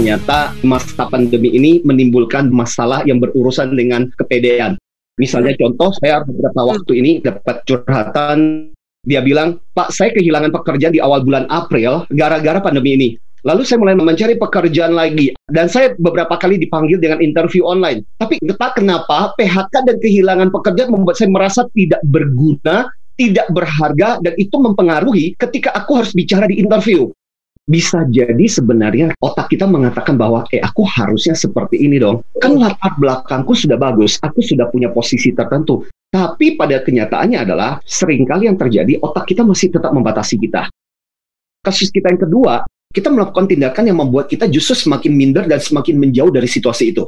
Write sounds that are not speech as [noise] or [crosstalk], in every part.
ternyata masa pandemi ini menimbulkan masalah yang berurusan dengan kepedean. Misalnya contoh, saya beberapa waktu ini dapat curhatan, dia bilang, Pak, saya kehilangan pekerjaan di awal bulan April gara-gara pandemi ini. Lalu saya mulai mencari pekerjaan lagi dan saya beberapa kali dipanggil dengan interview online. Tapi entah kenapa PHK dan kehilangan pekerjaan membuat saya merasa tidak berguna, tidak berharga dan itu mempengaruhi ketika aku harus bicara di interview. Bisa jadi sebenarnya otak kita mengatakan bahwa eh aku harusnya seperti ini dong. Kan latar belakangku sudah bagus, aku sudah punya posisi tertentu. Tapi pada kenyataannya adalah sering kali yang terjadi otak kita masih tetap membatasi kita. Kasus kita yang kedua, kita melakukan tindakan yang membuat kita justru semakin minder dan semakin menjauh dari situasi itu.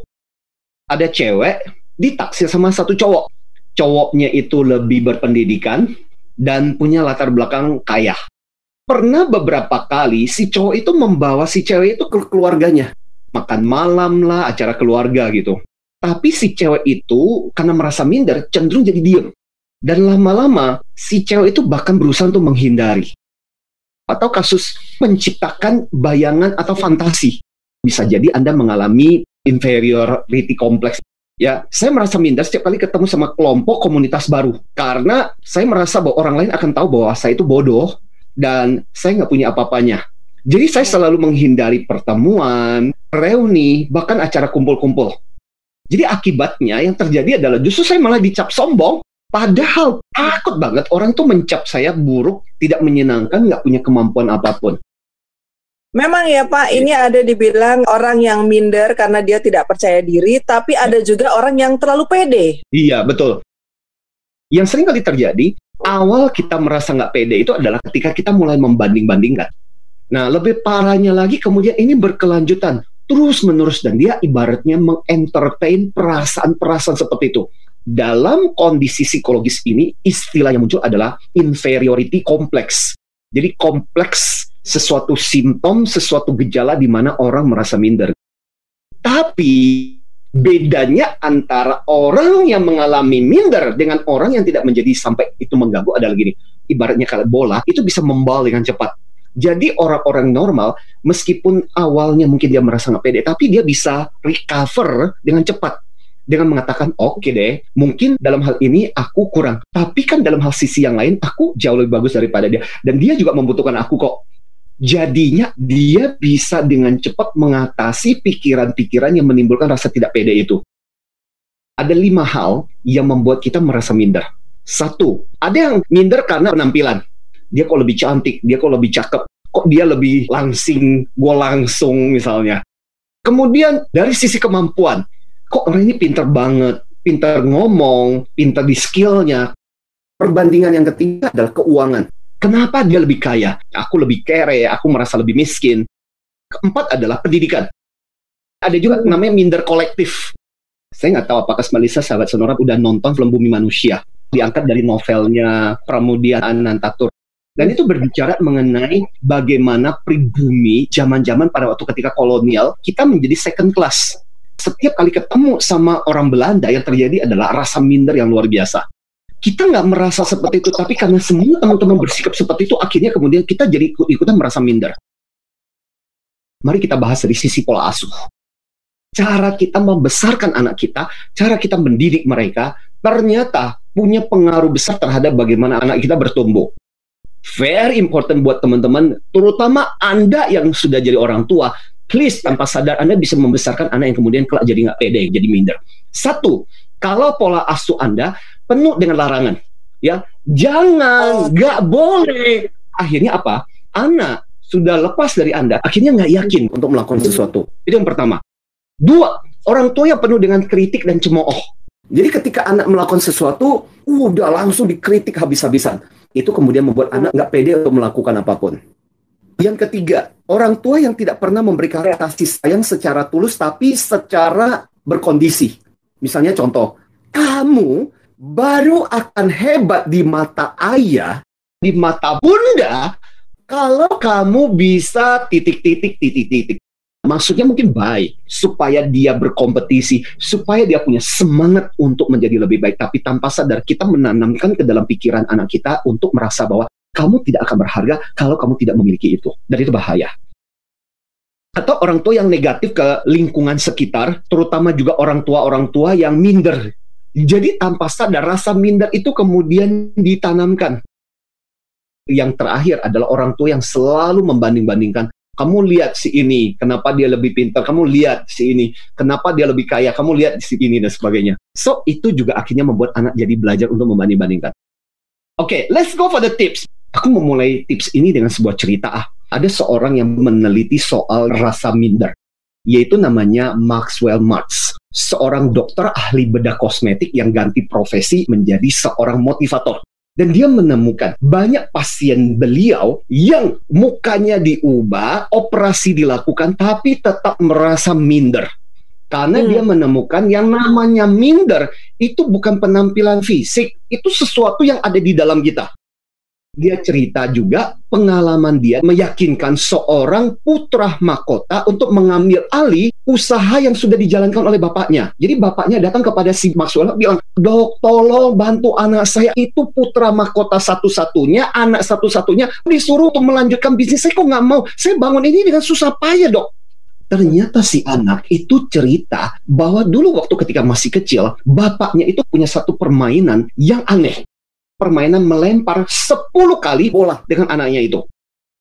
Ada cewek ditaksir sama satu cowok. Cowoknya itu lebih berpendidikan dan punya latar belakang kaya. Pernah beberapa kali si cowok itu membawa si cewek itu ke keluarganya. Makan malam lah, acara keluarga gitu. Tapi si cewek itu karena merasa minder cenderung jadi diem. Dan lama-lama si cewek itu bahkan berusaha untuk menghindari atau kasus menciptakan bayangan atau fantasi. Bisa jadi Anda mengalami inferiority complex. Ya, saya merasa minder setiap kali ketemu sama kelompok komunitas baru karena saya merasa bahwa orang lain akan tahu bahwa saya itu bodoh dan saya nggak punya apa-apanya. Jadi saya selalu menghindari pertemuan, reuni, bahkan acara kumpul-kumpul. Jadi akibatnya yang terjadi adalah justru saya malah dicap sombong Padahal takut banget orang tuh mencap saya buruk, tidak menyenangkan, nggak punya kemampuan apa pun. Memang ya Pak, ini ada dibilang orang yang minder karena dia tidak percaya diri, tapi ada juga orang yang terlalu pede. Iya, betul. Yang sering kali terjadi, awal kita merasa nggak pede itu adalah ketika kita mulai membanding-bandingkan. Nah, lebih parahnya lagi kemudian ini berkelanjutan terus-menerus dan dia ibaratnya mengentertain perasaan-perasaan seperti itu dalam kondisi psikologis ini istilah yang muncul adalah inferiority complex. Jadi kompleks sesuatu simptom, sesuatu gejala di mana orang merasa minder. Tapi bedanya antara orang yang mengalami minder dengan orang yang tidak menjadi sampai itu mengganggu adalah gini. Ibaratnya kalau bola itu bisa membal dengan cepat. Jadi orang-orang normal meskipun awalnya mungkin dia merasa nggak pede, tapi dia bisa recover dengan cepat dengan mengatakan oke okay deh mungkin dalam hal ini aku kurang tapi kan dalam hal sisi yang lain aku jauh lebih bagus daripada dia dan dia juga membutuhkan aku kok jadinya dia bisa dengan cepat mengatasi pikiran-pikiran yang menimbulkan rasa tidak pede itu ada lima hal yang membuat kita merasa minder satu ada yang minder karena penampilan dia kok lebih cantik dia kok lebih cakep kok dia lebih langsing gue langsung misalnya kemudian dari sisi kemampuan kok orang ini pinter banget, pinter ngomong, pinter di skillnya. Perbandingan yang ketiga adalah keuangan. Kenapa dia lebih kaya? Aku lebih kere, aku merasa lebih miskin. Keempat adalah pendidikan. Ada juga namanya minder kolektif. Saya nggak tahu apakah Melisa sahabat Sonora udah nonton film Bumi Manusia. Diangkat dari novelnya Pramudia Anantatur. Dan itu berbicara mengenai bagaimana pribumi zaman-zaman pada waktu ketika kolonial, kita menjadi second class setiap kali ketemu sama orang Belanda yang terjadi adalah rasa minder yang luar biasa. Kita nggak merasa seperti itu, tapi karena semua teman-teman bersikap seperti itu, akhirnya kemudian kita jadi ikut-ikutan merasa minder. Mari kita bahas dari sisi pola asuh. Cara kita membesarkan anak kita, cara kita mendidik mereka, ternyata punya pengaruh besar terhadap bagaimana anak kita bertumbuh. Very important buat teman-teman, terutama Anda yang sudah jadi orang tua, please tanpa sadar Anda bisa membesarkan anak yang kemudian kelak jadi nggak pede, jadi minder. Satu, kalau pola asuh Anda penuh dengan larangan, ya jangan, nggak boleh. Akhirnya apa? Anak sudah lepas dari Anda, akhirnya nggak yakin untuk melakukan sesuatu. Itu yang pertama. Dua, orang tua yang penuh dengan kritik dan cemooh. Jadi ketika anak melakukan sesuatu, udah langsung dikritik habis-habisan. Itu kemudian membuat anak nggak pede untuk melakukan apa pun. Yang ketiga, orang tua yang tidak pernah memberikan kasih sayang secara tulus tapi secara berkondisi. Misalnya contoh, kamu baru akan hebat di mata ayah, di mata bunda, kalau kamu bisa titik-titik, titik-titik. Maksudnya mungkin baik, supaya dia berkompetisi, supaya dia punya semangat untuk menjadi lebih baik. Tapi tanpa sadar kita menanamkan ke dalam pikiran anak kita untuk merasa bahwa kamu tidak akan berharga kalau kamu tidak memiliki itu. Dan itu bahaya. Atau orang tua yang negatif ke lingkungan sekitar, terutama juga orang tua-orang tua yang minder. Jadi tanpa sadar rasa minder itu kemudian ditanamkan. Yang terakhir adalah orang tua yang selalu membanding-bandingkan. Kamu lihat si ini, kenapa dia lebih pintar? Kamu lihat si ini, kenapa dia lebih kaya? Kamu lihat si ini dan sebagainya. So itu juga akhirnya membuat anak jadi belajar untuk membanding-bandingkan. Oke, okay, let's go for the tips. Aku memulai tips ini dengan sebuah cerita ah ada seorang yang meneliti soal rasa minder, yaitu namanya Maxwell Marx, seorang dokter ahli bedah kosmetik yang ganti profesi menjadi seorang motivator. Dan dia menemukan banyak pasien beliau yang mukanya diubah, operasi dilakukan, tapi tetap merasa minder. Karena hmm. dia menemukan yang namanya minder itu bukan penampilan fisik, itu sesuatu yang ada di dalam kita dia cerita juga pengalaman dia meyakinkan seorang putra mahkota untuk mengambil alih usaha yang sudah dijalankan oleh bapaknya. Jadi bapaknya datang kepada si Maxwell bilang, dok tolong bantu anak saya itu putra mahkota satu-satunya, anak satu-satunya disuruh untuk melanjutkan bisnis. Saya kok nggak mau, saya bangun ini dengan susah payah dok. Ternyata si anak itu cerita bahwa dulu waktu ketika masih kecil, bapaknya itu punya satu permainan yang aneh permainan melempar 10 kali bola dengan anaknya itu.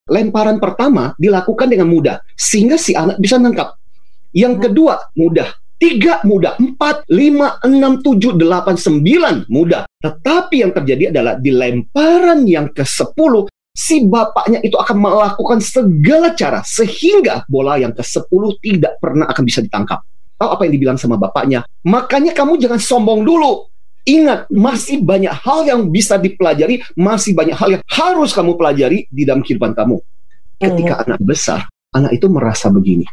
Lemparan pertama dilakukan dengan mudah, sehingga si anak bisa nangkap. Yang kedua, mudah. Tiga mudah, empat, lima, enam, tujuh, delapan, sembilan mudah. Tetapi yang terjadi adalah di lemparan yang ke sepuluh, si bapaknya itu akan melakukan segala cara sehingga bola yang ke sepuluh tidak pernah akan bisa ditangkap. Tahu apa yang dibilang sama bapaknya? Makanya kamu jangan sombong dulu. Ingat, masih banyak hal yang bisa dipelajari, masih banyak hal yang harus kamu pelajari di dalam kehidupan kamu. Ketika hmm. anak besar, anak itu merasa begini.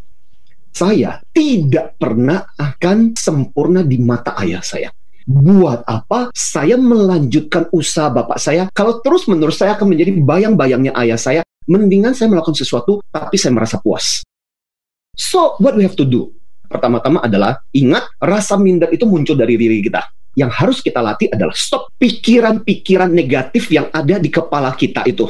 Saya tidak pernah akan sempurna di mata ayah saya. Buat apa saya melanjutkan usaha bapak saya kalau terus menerus saya akan menjadi bayang-bayangnya ayah saya? Mendingan saya melakukan sesuatu tapi saya merasa puas. So, what we have to do? Pertama-tama adalah ingat rasa minder itu muncul dari diri kita yang harus kita latih adalah stop pikiran-pikiran negatif yang ada di kepala kita itu.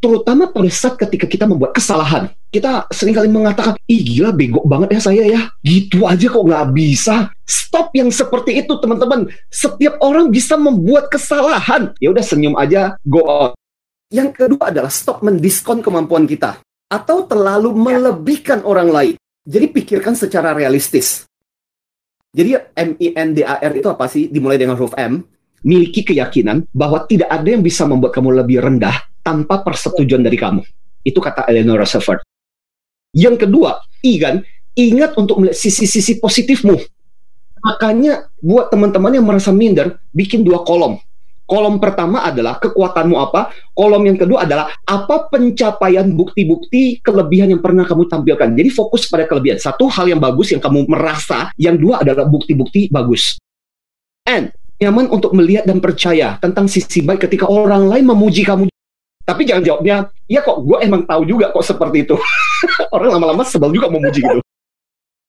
Terutama pada saat ketika kita membuat kesalahan. Kita sering kali mengatakan, ih gila bego banget ya saya ya. Gitu aja kok nggak bisa. Stop yang seperti itu teman-teman. Setiap orang bisa membuat kesalahan. Ya udah senyum aja, go on. Yang kedua adalah stop mendiskon kemampuan kita. Atau terlalu melebihkan orang lain. Jadi pikirkan secara realistis. Jadi M I N D A R itu apa sih? Dimulai dengan huruf M. Miliki keyakinan bahwa tidak ada yang bisa membuat kamu lebih rendah tanpa persetujuan dari kamu. Itu kata Eleanor Roosevelt. Yang kedua, I kan, ingat untuk melihat sisi-sisi positifmu. Makanya buat teman-teman yang merasa minder, bikin dua kolom. Kolom pertama adalah kekuatanmu apa, kolom yang kedua adalah apa pencapaian bukti-bukti kelebihan yang pernah kamu tampilkan. Jadi fokus pada kelebihan. Satu hal yang bagus yang kamu merasa, yang dua adalah bukti-bukti bagus. And nyaman untuk melihat dan percaya tentang sisi baik ketika orang lain memuji kamu. Tapi jangan jawabnya, ya kok gue emang tahu juga kok seperti itu. [laughs] orang lama-lama sebel juga memuji gitu.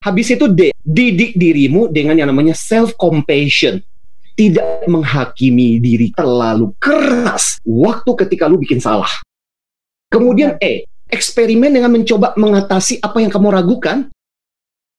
Habis itu D, didik dirimu dengan yang namanya self compassion tidak menghakimi diri terlalu keras waktu ketika lu bikin salah. Kemudian E, eksperimen dengan mencoba mengatasi apa yang kamu ragukan.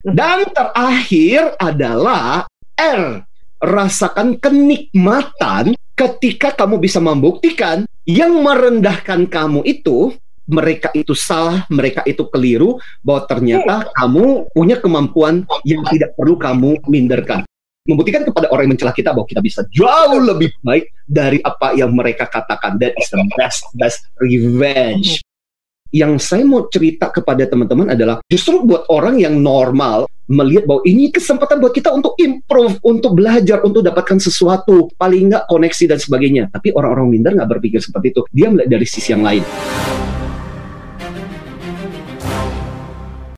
Dan terakhir adalah R, rasakan kenikmatan ketika kamu bisa membuktikan yang merendahkan kamu itu mereka itu salah, mereka itu keliru, bahwa ternyata kamu punya kemampuan yang tidak perlu kamu minderkan membuktikan kepada orang yang mencela kita bahwa kita bisa jauh lebih baik dari apa yang mereka katakan. That is the best best revenge. Yang saya mau cerita kepada teman-teman adalah justru buat orang yang normal melihat bahwa ini kesempatan buat kita untuk improve, untuk belajar, untuk dapatkan sesuatu, paling nggak koneksi dan sebagainya. Tapi orang-orang minder nggak berpikir seperti itu. Dia melihat dari sisi yang lain.